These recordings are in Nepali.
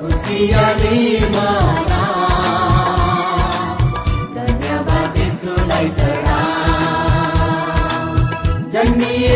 खुसियाली मना। धन्यवाद सुलाई चढा। जन्मिए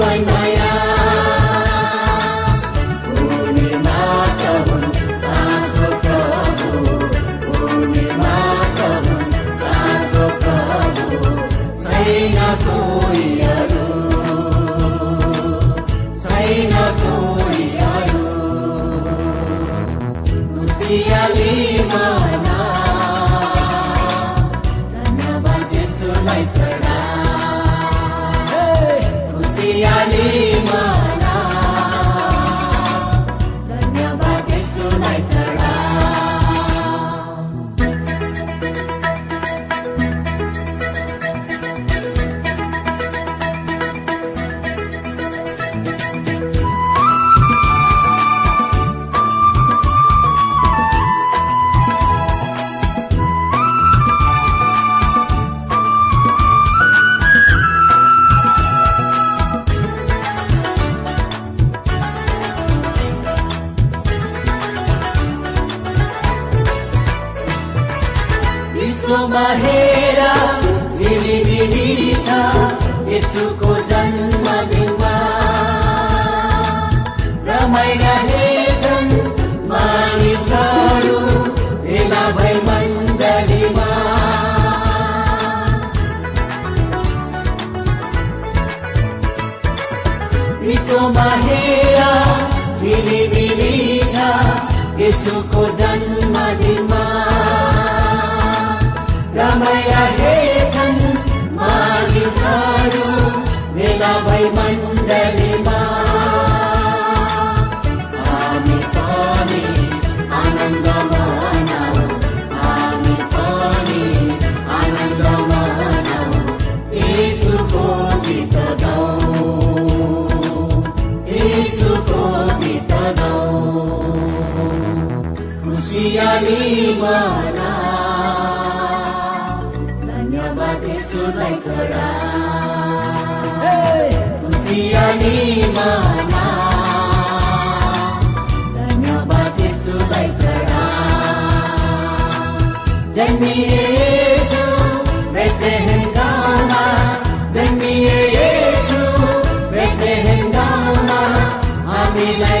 जीवन नयाँ धन्यवाद यसुलाई छोरा खुसियाली धन्यवाद यसुलाई छोरा जन्मिए यसु बेथलेहेम गाउँमा जन्मिए यसु बेथलेहेम गाउँमा हामीलाई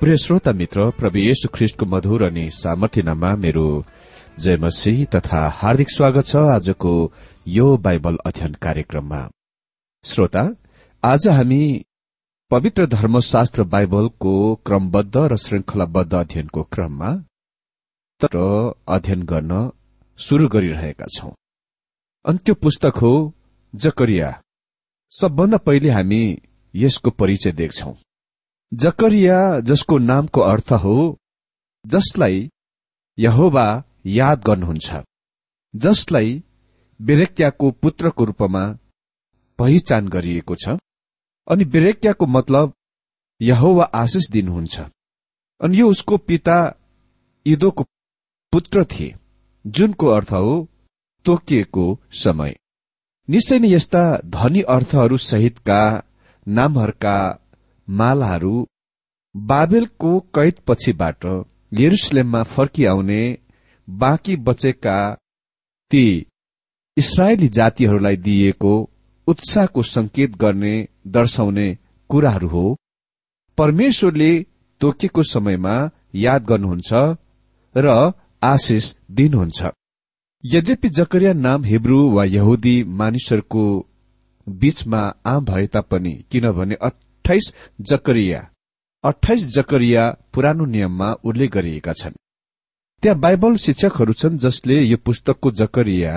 प्रिय श्रोता मित्र प्रभु येशु ख्रिष्टको मधुर अनि सामर्थ्यनामा मेरो जयमसी तथा हार्दिक स्वागत छ आजको यो बाइबल अध्ययन कार्यक्रममा। श्रोता आज हामी पवित्र धर्मशास्त्र बाइबलको क्रमबद्ध र श्रृंखलाबद्ध अध्ययनको क्रममा तर अध्ययन गर्न शुरू गरिरहेका छौं। अनि त्यो पुस्तक हो जकरिया। सबभन्दा पहिले हामी यसको परिचय देख्छौं। जकरिया जसको नामको अर्थ हो जसलाई यहोवा याद गर्नुहुन्छ जसलाई बेरेक्याको पुत्रको रूपमा पहिचान गरिएको छ अनि बेरेक्याको मतलब यहोवा आशिष दिनुहुन्छ अनि यो उसको पिता इदोको पुत्र थिए जुनको अर्थ हो तोकिएको समय। निश्चय नै यस्ता धनी अर्थहरू सहितका नामहरूका मालाहरू बाबेलको कैद पछिबाट यरुसलेममा फर्किआउने बाँकी बचेका ती इसरायली जातिहरूलाई दिइएको उत्साहको संकेत गर्ने दर्शाउने कुराहरू हो। परमेश्वरले तोकेको समयमा याद गर्नुहुन्छ र आशिष दिनुहुन्छ। यद्यपि जकरिया नाम हिब्रू वा यहुदी मानिसहरूको बीचमा आम भए तापनि किनभने अठाइस जकरिया अठाइस जकरिया पुरानो नियममा उल्लेख गरिएका छन्। त्यहाँ बाइबल शिक्षकहरू छन् जसले यो पुस्तकको जकरिया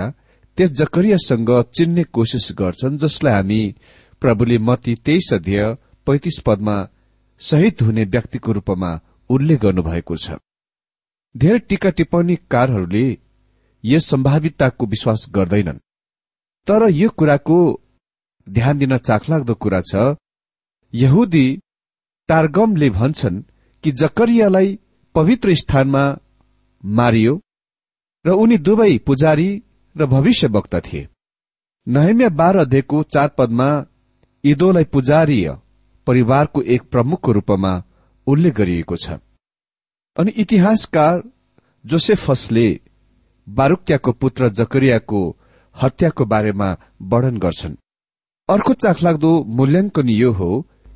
त्यस जकरियासँग चिन्ने कोसिस गर्छन् जसलाई हामी प्रभुले मती तेइस अध्यय पैंतिस पदमा शहीद हुने व्यक्तिको रूपमा उल्लेख गर्नुभएको छ। धेरै टीका टिप्पणीकारहरूले यस सम्भावितताको विश्वास गर्दैनन्। तर यो कुराको ध्यान दिन चाखलाग्दो कुरा छ यहुदी टार्गमले भन्छन् कि जकरियालाई पवित्र स्थानमा मारियो र उनी दुवै पुजारी र भविष्यवक्ता थिए। नहेम्या बाह्र अध्ययको चार पदमा इदोलाई पुजारीय परिवारको एक प्रमुखको रूपमा उल्लेख गरिएको छ। अनि इतिहासकार जोसेफसले बारुक्याको पुत्र जकरियाको हत्याको बारेमा वर्णन गर्छन्। अर्को चाखलाग्दो मूल्याङ्कन यो हो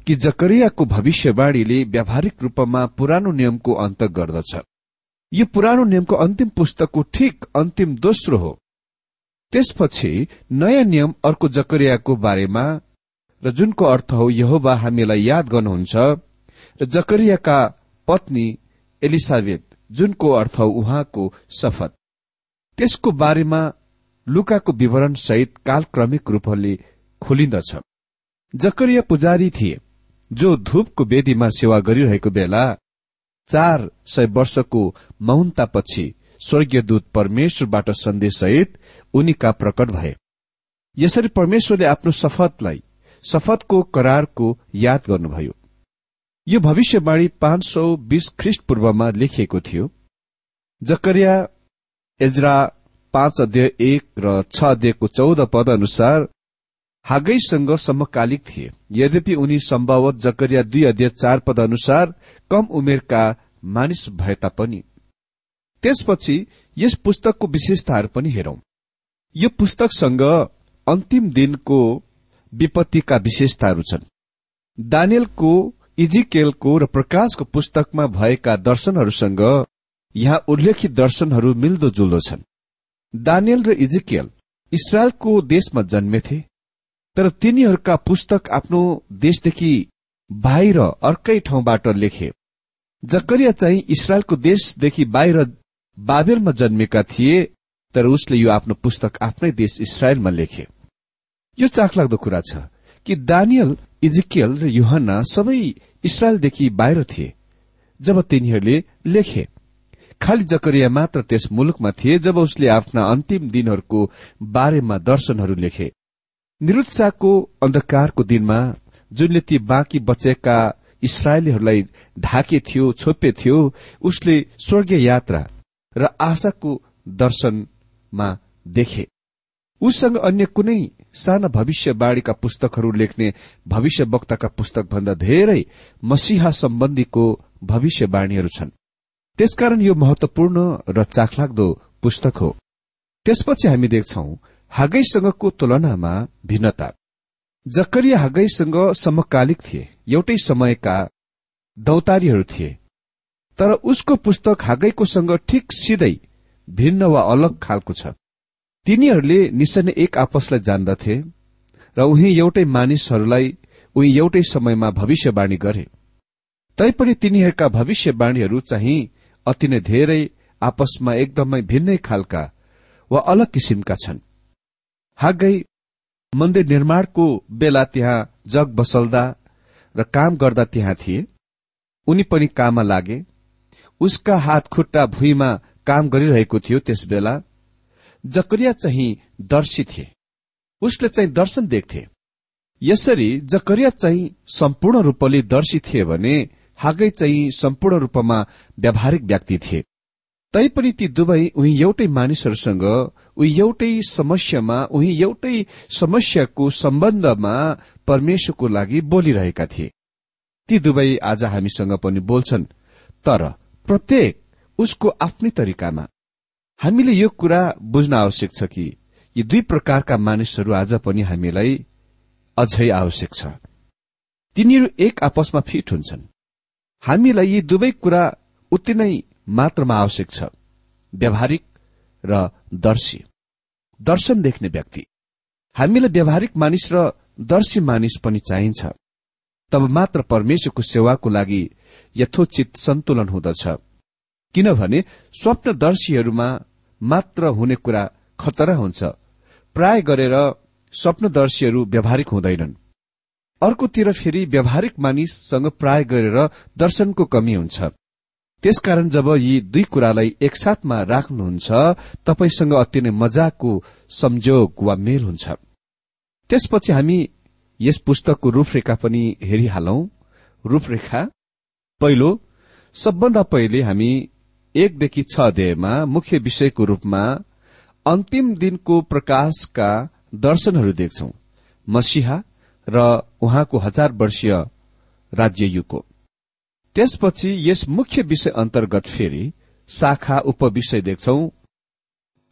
कि जकरियाको भविष्यवाणीले व्यावहारिक रूपमा पुरानो नियमको अन्त गर्दछ। यो पुरानो नियमको अन्तिम पुस्तकको ठिक अन्तिम दोस्रो हो। त्यसपछि नयाँ नियम अर्को जकरियाको बारेमा र जुनको अर्थ हो यहोबा हामीलाई याद गर्नुहुन्छ र जकरियाका पत्नी एलिसाबेथ जुनको अर्थ हो उहाँको शपथ त्यसको बारेमा लुकाको विवरण सहित कालक्रमिक रूपले खोलिन्दछ। जकरिया पुजारी थिए। जो धूपको वेदीमा सेवा गरिरहेको बेला चार सय वर्षको मौनतापछि स्वर्गीय दूत परमेश्वरबाट सन्देशसहित उनीका प्रकट भए। यसरी परमेश्वरले आफ्नो शपथलाई शपथको करारको याद गर्नुभयो। यो भविष्यवाणी पाँच सौ बीस ख्रिस्ट पूर्वमा लेखिएको थियो। जकरिया एजरा पाँच अध्यय एक र छ अध्ययको चौध पद अनुसार हागैसँग समकालिक थिए। यद्यपि उनी सम्भवत जकरिया दुई अध्यय चार पद अनुसार कम उमेरका मानिस भए तापनि त्यसपछि यस पुस्तकको विशेषताहरू पनि हेरौं। यो पुस्तकसँग अन्तिम दिनको विपत्तिका विशेषताहरू छन्। दानियलको इजिकेलको र प्रकाशको पुस्तकमा भएका दर्शनहरूसँग यहाँ उल्लेखित दर्शनहरू मिल्दोजुल्दो छन्। दानियल र इजिकेल इसरायलको देशमा जन्मेथे। तर तिनीहरूका पुस्तक आफ्नो देशदेखि बाहिर अर्कै ठाउँबाट लेखे। जकरिया चाहिँ इसरायलको देशदेखि बाहिर बाबेलमा जन्मेका थिए तर उसले यो आफ्नो पुस्तक आफ्नै देश इसरायलमा लेखे। यो चाखलाग्दो कुरा छ कि दानियल इजिकियल र युहन्ना सबै इसरायलदेखि बाहिर थिए जब तिनीहरूले लेखे। खालि जकरिया मात्र त्यस मुलुकमा थिए जब उसले आफ्ना अन्तिम दिनहरूको बारेमा दर्शनहरू लेखे। निरुत्साहको अन्धकारको दिनमा जुनले ती बाँकी बचेका इसरायलीहरूलाई ढाके थियो छोपे थियो उसले स्वर्गीय यात्रा र आशाको दर्शनमा देखे। उसँग अन्य कुनै साना भविष्यवाणीका पुस्तकहरू लेख्ने भविष्य वक्ताका पुस्तक भन्दा धेरै मसिहा सम्बन्धीको भविष्यवाणीहरू छन्। त्यसकारण यो महत्वपूर्ण र चाखलाग्दो पुस्तक हो। त्यसपछि हामी देख्छौ हागैसँगको तुलनामा भिन्नता? जकरिया हागैसँग समकालिक थिए। एउटै समयका दौतारीहरू थिए। तर उसको पुस्तक हागैकोसँग ठिक सिधै भिन्न वा अलग खालको छ। तिनीहरूले निश्चय एक आपसलाई जान्दथे र उही एउटै मानिसहरूलाई उही एउटै समयमा भविष्यवाणी गरे। तैपनि तिनीहरूका भविष्यवाणीहरू चाहिँ अति नै धेरै आपसमा एकदमै भिन्नै खालका वा अलग किसिमका छन्। हागै मन्दिर निर्माणको बेला त्यहाँ जग बसल्दा र काम गर्दा त्यहाँ थिए। उनी पनि काममा लागे। उसका हात खुट्टा भुइँमा काम गरिरहेको थियो त्यस बेला। जकरिया चाहिँ दर्शी थिए। उसले चाहिँ दर्शन देख्थे। यसरी जकरिया चाहिँ सम्पूर्ण रूपले दर्शी थिए भने हागै चाहिँ सम्पूर्ण रूपमा व्यावहारिक व्यक्ति थिए। तैपनि ती दुवै उही एउटै मानिसहरूसँग उही एउटै समस्यामा उही एउटै समस्याको सम्बन्धमा परमेश्वरको लागि बोलिरहेका थिए। ती दुवै आज हामीसँग पनि बोल्छन् तर प्रत्येक उसको आफ्नै तरिकामा। हामीले यो कुरा बुझ्न आवश्यक छ कि यी दुई प्रकारका मानिसहरू आज पनि हामीलाई अझै आवश्यक छ। तिनीहरू एक आपसमा फिट हुन्छन्। हामीलाई यी दुवै कुरा उति नै मात्रामा आवश्यक छ। व्यावहारिक र दर्शी। दर्शन देख्ने व्यक्ति। हामीलाई व्यावहारिक मानिस र दर्शी मानिस पनि चाहिन्छ। तब मात्र परमेश्वरको सेवाको लागि यथोचित सन्तुलन हुँदछ। किनभने स्वप्नदर्शीहरूमा मात्र हुने कुरा खतरा हुन्छ। प्राय गरेर स्वप्नदर्शीहरू व्यावहारिक हुँदैनन्। अर्कोतिर फेरि व्यावहारिक मानिससँग प्राय गरेर दर्शनको कमी हुन्छ। त्यसकारण जब यी दुई कुरालाई एकसाथमा राख्नुहुन्छ तपाईसँग अति नै मजाको संजोग वा मेल हुन्छ। त्यसपछि हामी यस पुस्तकको रूपरेखा पनि हेरिहालौं। रूपरेखा पहिलो सबभन्दा पहिले हामी एकदेखि छ अध्यायमा मुख्य विषयको रूपमा अन्तिम दिनको प्रकाशका दर्शनहरू देख्छौ मसिहा र उहाँको हजार वर्षीय राज्ययुगको। त्यसपछि यस मुख्य विषय अन्तर्गत फेरि शाखा उपविषय देख्छौ।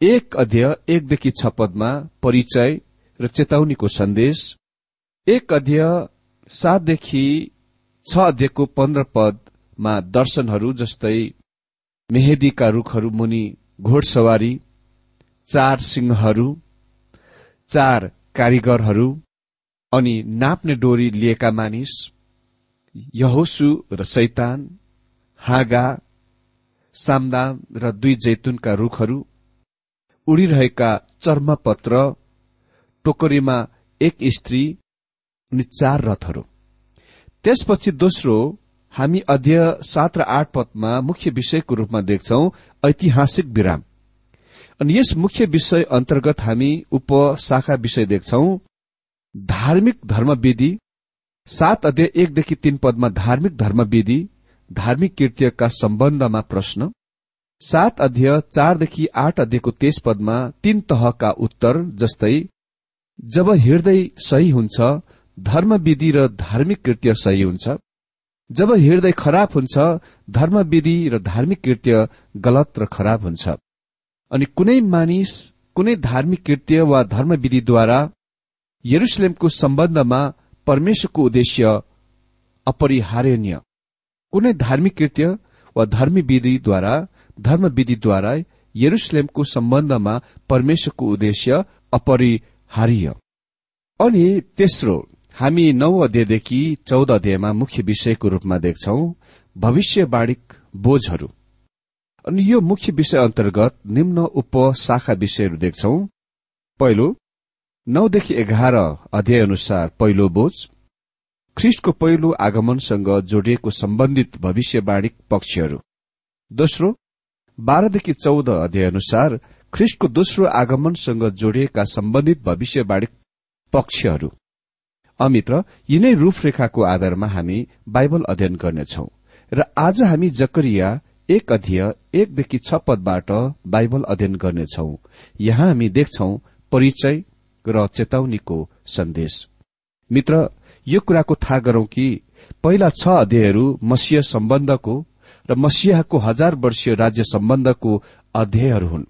एक अध्यय एकदेखि छ पदमा परिचय र चेतावनीको सन्देश। एक अध्यय सातदेखि छ अध्ययको पन्ध्र पदमा दर्शनहरू जस्तै मेहेदीका रूखहरू मुनि घोडसवारी चार सिंहहरू चार कारिगरहरू अनि नाप्ने डोरी लिएका मानिस यहोसु र शैतान हाँगा सामदान र दुई जैतुनका रूखहरू उडिरहेका चर्मपत्र टोकरीमा एक स्त्री अनि चार रथहरू। त्यसपछि दोस्रो हामी अध्यय सात र आठ पदमा मुख्य विषयको रूपमा देख्छौ ऐतिहासिक विराम। अनि यस मुख्य विषय अन्तर्गत हामी उपशाखा विषय देख्छौ धार्मिक धर्मविधि सात अध्यय एकदेखि तीन पदमा धार्मिक धर्मविधि धार्मिक कृत्यका सम्बन्धमा प्रश्न। सात अध्यय चारदेखि आठ अध्ययको तेज पदमा तीन तहका उत्तर जस्तै जब हृदय सही हुन्छ धर्मविधि र धार्मिक कृत्य सही हुन्छ। जब हृदय खराब हुन्छ धर्मविधि र धार्मिक कृत्य गलत र खराब हुन्छ। अनि कुनै मानिस कुनै धार्मिक कृत्य वा धर्मविधिद्वारा यरुसलेमको सम्बन्धमा परमेश्वरको उद्देश्य अपरिहार्यनीय। कुनै धार्मिक कृत्य वा धर्मविधिद्वारा धर्मविधिद्वारा यरुसलेमको सम्बन्धमा परमेश्वरको उद्देश्य अपरिहार्य। अनि तेस्रो हामी नौ अध्यायदेखि चौध अध्यायमा मुख्य विषयको रूपमा देख्छौ भविष्यवाणिक बोझहरू। अनि यो मुख्य विषय अन्तर्गत निम्न उपशाखा विषयहरू देख्छौ। पहिलो नौदेखि एघार अध्याय अनुसार पहिलो बोझ ख्रिस्टको पहिलो आगमनसँग जोडिएको सम्बन्धित भविष्यवाणिक पक्षहरू। दोस्रो बाह्रदेखि चौध अध्याय अनुसार ख्रिस्टको दोस्रो आगमनसँग जोडिएका सम्बन्धित भविष्यवाणी पक्षहरू। अमित्र यिनै रूपरेखाको आधारमा हामी बाइबल अध्ययन गर्नेछौ र आज हामी जकरिया एक अध्यय एकदेखि छ पदबाट बाइबल अध्ययन गर्नेछौ। यहाँ हामी देख्छौ परिचय र चेतावनीको सन्देश। मित्र यो कुराको थाहा गरौं कि पहिला छ अध्यायहरू मसिह सम्बन्धको र मसियाको हजार वर्षीय राज्य सम्बन्धको अध्यायहरू हुन्।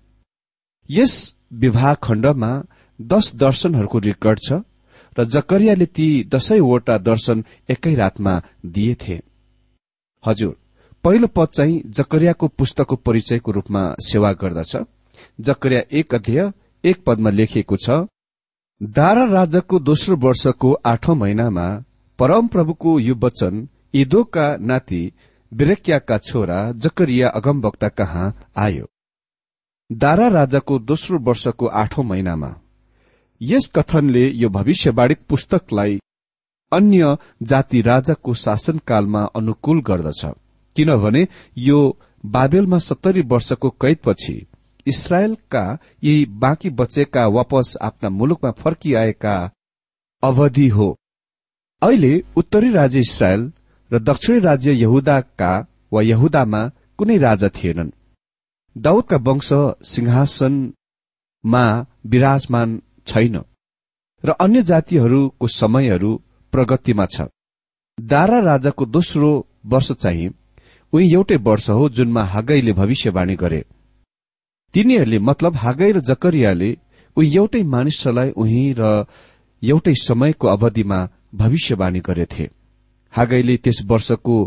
यस विभाग खण्डमा दश दर्शनहरूको रेकर्ड छ र जकरियाले ती दशैवटा दर्शन एकै रातमा दिएथे हजुर पहिलो पद चाहिँ जकरियाको पुस्तकको परिचयको रूपमा सेवा गर्दछ। जकरिया एक अध्यय एक पदमा लेखिएको छ दारा राजाको दोस्रो वर्षको आठौं महिनामा परमप्रभुको यो वचन इदोका नाति बिरेक्याका छोरा जकरिया अगमवक्ता कहाँ आयो। दारा राजाको दोस्रो वर्षको आठौं महिनामा यस कथनले यो भविष्यवाणी पुस्तकलाई अन्य जाति राजाको शासनकालमा अनुकूल गर्दछ किनभने यो बाबेलमा सत्तरी वर्षको कैदपछि इसरायलका यी बाँकी बचेका वापस आफ्ना मुलुकमा फर्किआएका अवधि हो। अहिले उत्तरी राज्य इसरायल र दक्षिणी राज्य यहुदाका वा यहुदामा कुनै राजा थिएनन्। दाउदका वंश सिंहासनमा विराजमान छैन र अन्य जातिहरूको समयहरू प्रगतिमा छ। दारा राजाको दोस्रो वर्ष चाहिँ उही एउटै वर्ष हो जुनमा हागैले भविष्यवाणी गरे। तिनीहरूले मतलब हागै र जकरियाले उही एउटै मानिसलाई उही र एउटै समयको अवधिमा भविष्यवाणी गरेथे। हागैले त्यस वर्षको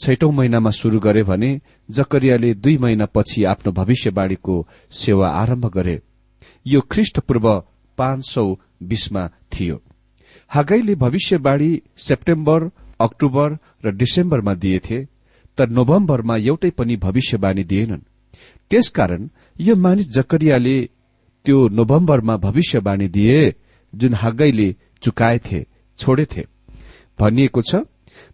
छैटौं महिनामा शुरू गरे भने जकरियाले दुई महिना पछि आफ्नो भविष्यवाणीको सेवा आरम्भ गरे। यो ख्रिष्ट पूर्व पाँच सौ बीसमा थियो। हागैले भविष्यवाणी सेप्टेम्बर अक्टोबर र डिसेम्बरमा दिएथे तर नोभेम्बरमा एउटै पनि भविष्यवाणी दिएनन्। त्यसकारण यो मानिस जकरियाले त्यो नोभेम्बरमा भविष्यवाणी दिए जुन हागैले चुकाएथे छोडेथे भनिएको छ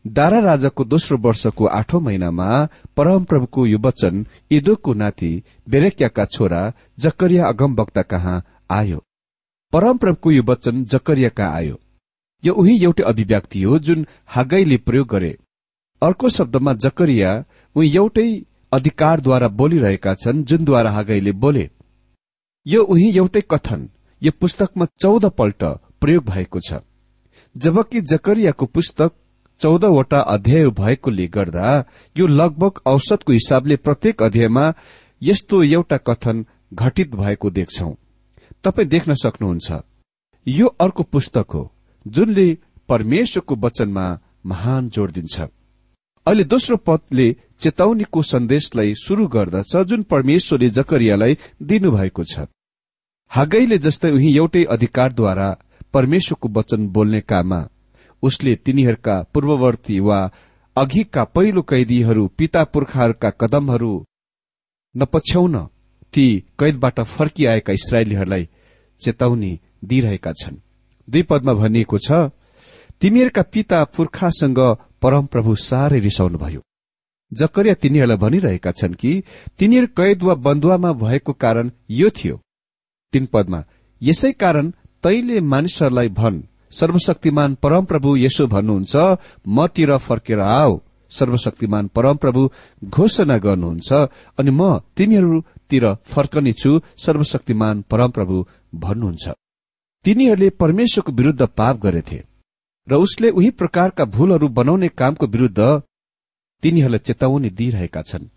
दारा राजाको दोस्रो वर्षको आठौं महिनामा परमप्रभुको यो वचन इदोको नाति बेरेक्याका छोरा जकरिया अगमवक्ता कहाँ आयो? परमप्रभुको यो वचन जकरिया कहाँ आयो। यो उही एउटै अभिव्यक्ति हो जुन हागैले प्रयोग गरे। अर्को शब्दमा जकरिया उही एउटै अधिकारद्वारा बोलिरहेका छन् जुनद्वारा हागैले बोले। यो उही एउटै कथन। यो पुस्तकमा चौध पल्ट प्रयोग भएको छ। जबकि जकरियाको पुस्तक चौधवटा अध्याय भएकोले गर्दा यो लगभग औसतको हिसाबले प्रत्येक अध्यायमा यस्तो एउटा कथन घटित भएको देख्छौ। तपाई देख्न सक्नुहुन्छ। यो अर्को पुस्तक हो जुनले परमेश्वरको वचनमा महान जोड़ दिन्छ। अहिले दोस्रो पदले चेतावनीको सन्देशलाई शुरू गर्दछ जुन परमेश्वरले जकरियालाई दिनुभएको छ। हागैले जस्तै उही एउटै अधिकारद्वारा परमेश्वरको वचन बोल्ने काममा उसले तिनीहरूका पूर्ववर्ती वा अघिका पहिलो कैदीहरू पिता पुर्खाहरूका कदमहरू नपछ्याउन ती कैदबाट फर्किआएका इसरायलीहरूलाई चेतावनी दिइरहेका छन्। दुई पदमा भनिएको छ तिमीहरूका पिता पुर्खासँग परमप्रभु साह्रै रिसाउनुभयो। जकरिया तिनीहरूलाई भनिरहेका छन् कि तिनीहरू कैद वा बन्धुवामा भएको कारण यो थियो। तीन पदमा यसै कारण तैले मानिसहरूलाई भन् सर्वशक्तिमान परमप्रभु यसो भन्नुहुन्छ मतिर फर्केर आओ सर्वशक्तिमान परमप्रभु घोषणा गर्नुहुन्छ अनि म तिमीहरूतिर फर्कनेछु सर्वशक्तिमान परमप्रभु भन्नुहुन्छ। तिनीहरूले परमेश्वरको विरूद्ध पाप गरेथे। र उसले उही प्रकारका भूलहरू बनाउने कामको विरूद्ध तिनीहरूलाई चेतावनी दिइरहेका छन्।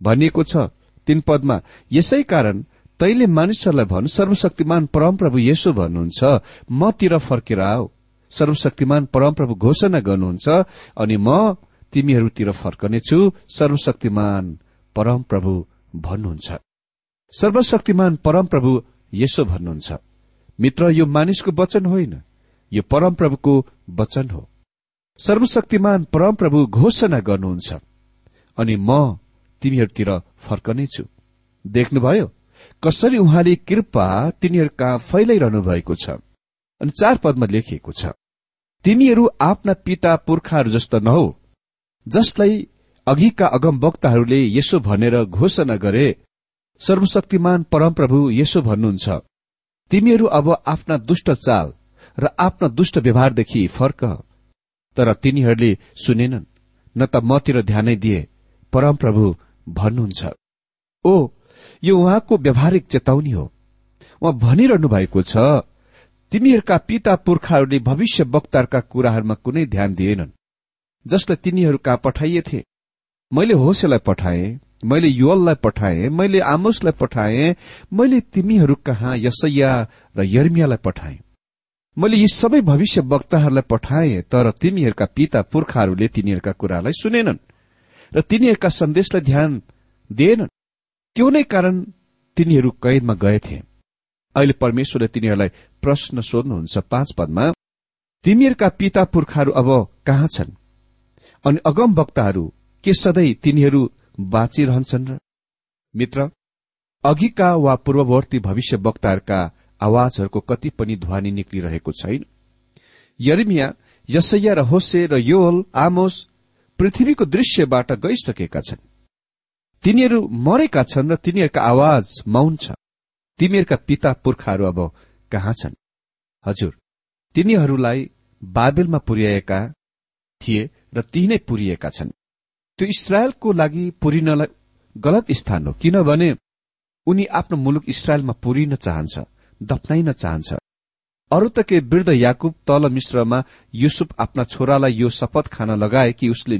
भनिएको छ तीन पदमा यसै कारण तैले मानिसहरूलाई भन् सर्वशक्तिमान परमप्रभु यसो भन्नुहुन्छ मतिर फर्केर आओ सर्वशक्तिमान परमप्रभु घोषणा गर्नुहुन्छ अनि म तिमीहरूतिर फर्कनेछु सर्वशक्तिमान परमप्रभु भन्नुहुन्छ। सर्वशक्तिमान परमप्रभु यसो भन्नुहुन्छ। मित्र यो मानिसको वचन होइन। यो परमप्रभुको वचन हो। सर्वशक्तिमान परमप्रभु घोषणा गर्नुहुन्छ। अनि म तिमीहरूतिर फर्कनेछु देख्नुभयो कसरी उहाँले कृपा तिनीहरू कहाँ फैलाइरहनु भएको छ। अनि चार पदमा लेखिएको छ तिमीहरू आफ्ना पिता पुर्खाहरू जस्तो नहौ जसलाई अघिका अगमवक्ताहरूले यसो भनेर घोषणा गरे। सर्वशक्तिमान परमप्रभु यसो भन्नुहुन्छ तिमीहरू अब आफ्ना दुष्ट चाल र आफ्ना दुष्ट व्यवहारदेखि फर्क तर तिनीहरूले सुनेनन् न त मतिर ध्यानै दिए। परमप्रभु भन्नुहुन्छ ओ यो उहाँको व्यावहारिक चेतावनी हो। उहाँ भनिरहनु भएको छ तिमीहरूका पिता पुर्खाहरूले भविष्य वक्ताहरूका कुराहरूमा कुनै ध्यान दिएनन् जसलाई कहाँ पठाइएथे मैले होसेलाई पठाए मैले युवललाई पठाए मैले आमोसलाई पठाए मैले तिमीहरू कहाँ यसैया र यर्मियालाई पठाए। मैले यी सबै भविष्य वक्ताहरूलाई पठाए तर तिमीहरूका पिता पुर्खाहरूले तिनीहरूका कुरालाई सुनेनन् र तिनीहरूका सन्देशलाई ध्यान दिएनन्। त्यो नै कारण तिनीहरू कैदमा गएथे अहिले परमेश्वरले तिनीहरूलाई प्रश्न सोध्नुहुन्छ पाँच पदमा तिमीहरूका पिता पुर्खाहरू अब कहाँ छन्? अनि अगम वक्ताहरू के सधैँ तिनीहरू बाँचिरहन्छन् र? मित्र अघिका वा पूर्ववर्ती भविष्य वक्ताहरूका आवाजहरूको कति पनि ध्वनि निक्लिरहेको छैन। यर्मिया यसैया र होसे र योल आमोस पृथ्वीको दृश्यबाट गइसकेका छन्। तिनीहरू मरेका छन् र तिनीहरूका आवाज मौन छ। तिमीहरूका पिता पुर्खाहरू अब कहाँ छन्? हजुर तिनीहरूलाई बाबेलमा पुर्याएका थिए र ती नै पुरिएका छन्। त्यो इसरायलको लागि पुरिनलाई गलत स्थान हो किनभने उनी आफ्नो मुलुक इसरायलमा पुरिन चाहन्छ। दफनाइन चाहन्छ। अरू त के वृद्ध याकुब तल मिश्रमा युसुफ आफ्ना छोरालाई यो शपथ खान लगाए कि उसले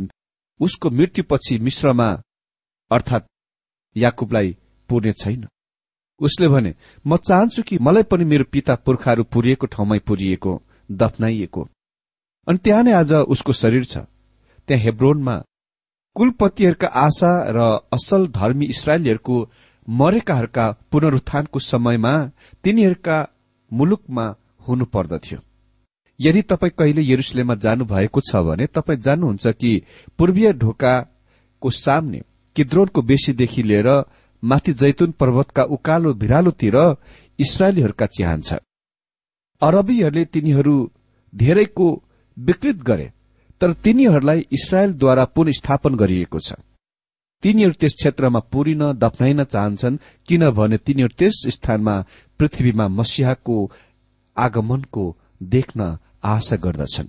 उसको मृत्युपछि मिश्रमा अर्थात याकुबलाई पुर्ने छैन। उसले भने म चाहन्छु कि मलाई पनि मेरो पिता पुर्खाहरू पुरिएको ठाउँमै पुरिएको दफनाइएको। अनि त्यहाँ नै आज उसको शरीर छ। त्यहाँ हेब्रोनमा कुलपतिहरूका आशा र असल धर्मी इसरायलीहरूको मरेकाहरूका पुनरुत्थानको समयमा तिनीहरूका मुलुकमा हुनु पर्दथ्यो। यदि तपाईँ कहिले यरुसलेममा जानुभएको छ भने तपाईँ जान्नुहुन्छ कि पूर्वीय ढोकाको सामने किद्रोनको बेसीदेखि लिएर माथि जैतुन पर्वतका उकालो भिरालोतिर इसरायलीहरूका चिहान छ। अरबीहरूले तिनीहरू धेरैको विकृत गरे तर तिनीहरूलाई इसरायलद्वारा पुनस्थापन गरिएको छ। तिनीहरू त्यस क्षेत्रमा पुरिन दफनाइन चाहन्छन् किनभने तिनीहरू त्यस स्थानमा पृथ्वीमा मसिहाको आगमनको देख्न आशा गर्दछन्।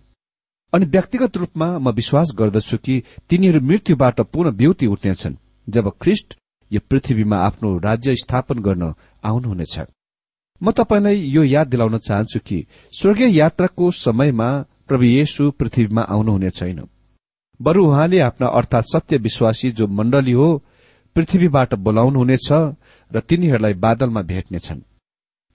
अनि व्यक्तिगत रूपमा म विश्वास गर्दछु कि तिनीहरू मृत्युबाट पुनः ब्युति उठ्नेछन् जब ख्रिष्ट यो पृथ्वीमा आफ्नो राज्य स्थापन गर्न आउनुहुनेछ। म तपाईँलाई यो याद दिलाउन चाहन्छु कि स्वर्गीय यात्राको समयमा प्रभु येशु पृथ्वीमा आउनुहुने छैन। बरु उहाँले आफ्ना अर्थात सत्य विश्वासी जो मण्डली हो पृथ्वीबाट बोलाउनुहुनेछ र तिनीहरूलाई बादलमा भेट्नेछन्।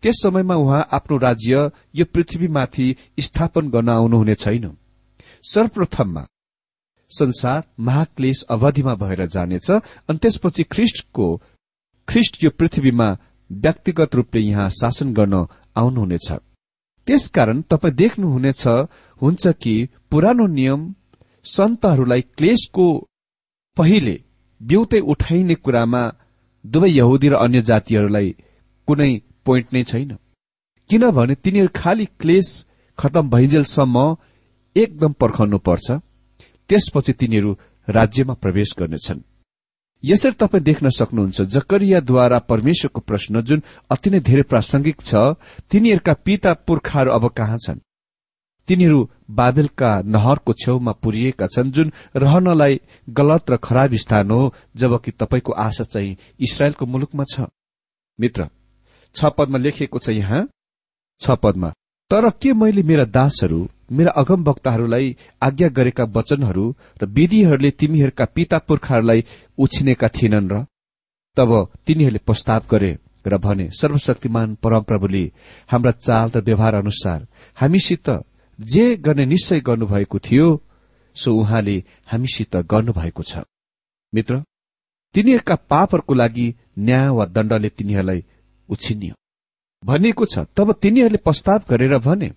त्यस समयमा उहाँ आफ्नो राज्य यो पृथ्वीमाथि स्थापन गर्न आउनुहुने छैन। सर्वप्रथममा संसार महाक्लेश अवधिमा भएर जानेछ अनि त्यसपछि ख्रिष्टको ख्रिष्ट यो पृथ्वीमा व्यक्तिगत रूपले यहाँ शासन गर्न आउनुहुनेछ। त्यसकारण तपाईँ देख्नुहुनेछ हुन्छ कि पुरानो नियम सन्तहरूलाई क्लेशको पहिले बिउतै उठाइने कुरामा दुवै यहुदी र अन्य जातिहरूलाई कुनै पोइन्ट नै छैन। किनभने तिनीहरू खालि क्लेश खतम भइन्जेलसम्म एकदम पर्खाउनु पर्छ त्यसपछि तिनीहरू राज्यमा प्रवेश गर्नेछन्। यसरी तपाईँ देख्न सक्नुहुन्छ जकरियाद्वारा परमेश्वरको प्रश्न जुन अति नै धेरै प्रासंगिक छ तिनीहरूका पिता पुर्खाहरू अब कहाँ छन्? तिनीहरू बाबेलका नहरको छेउमा पुरिएका छन् जुन रहनलाई गलत र खराब स्थान हो जबकि तपाईँको आशा चाहिँ इसरायलको मुलुकमा छ। मित्र छ पदमा लेखिएको छ यहाँ। छ पदमा तर के मैले मेरा दासहरू मेरा अगम वक्ताहरूलाई आज्ञा गरेका वचनहरू र विधिहरूले तिमीहरूका पिता पुर्खाहरूलाई उछिनेका थिएनन् र? तब तिनीहरूले प्रस्ताव गरे र भने सर्वशक्तिमान परमप्रभुले हाम्रा चाल र व्यवहार अनुसार हामीसित जे गर्ने निश्चय गर्नुभएको थियो सो उहाँले हामीसित गर्नुभएको छ। मित्र तिनीहरूका पापहरूको लागि न्याय वा दण्डले तिनीहरूलाई उछिनियो। भनिएको छ तब तिनीहरूले प्रस्ताव गरेर भने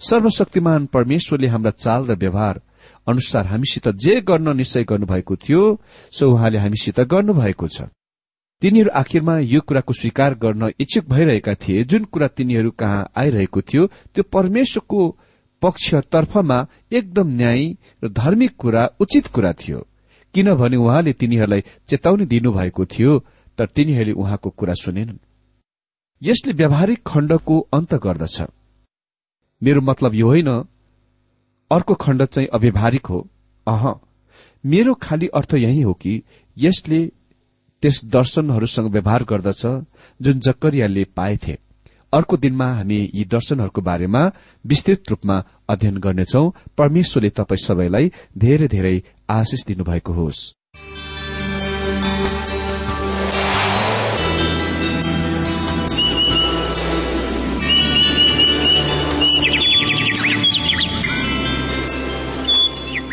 सर्वशक्तिमान परमेश्वरले हाम्रा चाल र व्यवहार अनुसार हामीसित जे गर्न निश्चय गर्नुभएको थियो सो उहाँले हामीसित गर्नुभएको छ। तिनीहरू आखिरमा यो कुराको स्वीकार गर्न इच्छुक भइरहेका थिए जुन कुरा तिनीहरू कहाँ आइरहेको थियो त्यो परमेश्वरको पक्षतर्फमा एकदम न्यायी र धार्मिक कुरा उचित कुरा थियो। किनभने उहाँले तिनीहरूलाई चेतावनी दिनुभएको थियो तर तिनीहरूले उहाँको कुरा सुनेनन्। यसले व्यावहारिक खण्डको अन्त गर्दछ। मेरो मतलब यो होइन अर्को खण्ड चाहिँ अव्यवहारिक हो। अह मेरो खाली अर्थ यही हो कि यसले त्यस दर्शनहरूसँग व्यवहार गर्दछ जुन जकरियाले पाएथे अर्को दिनमा हामी यी दर्शनहरूको बारेमा विस्तृत रूपमा अध्ययन गर्नेछौ। परमेश्वरले तपाईँ सबैलाई धेरै धेरै आशिष दिनुभएको होस्।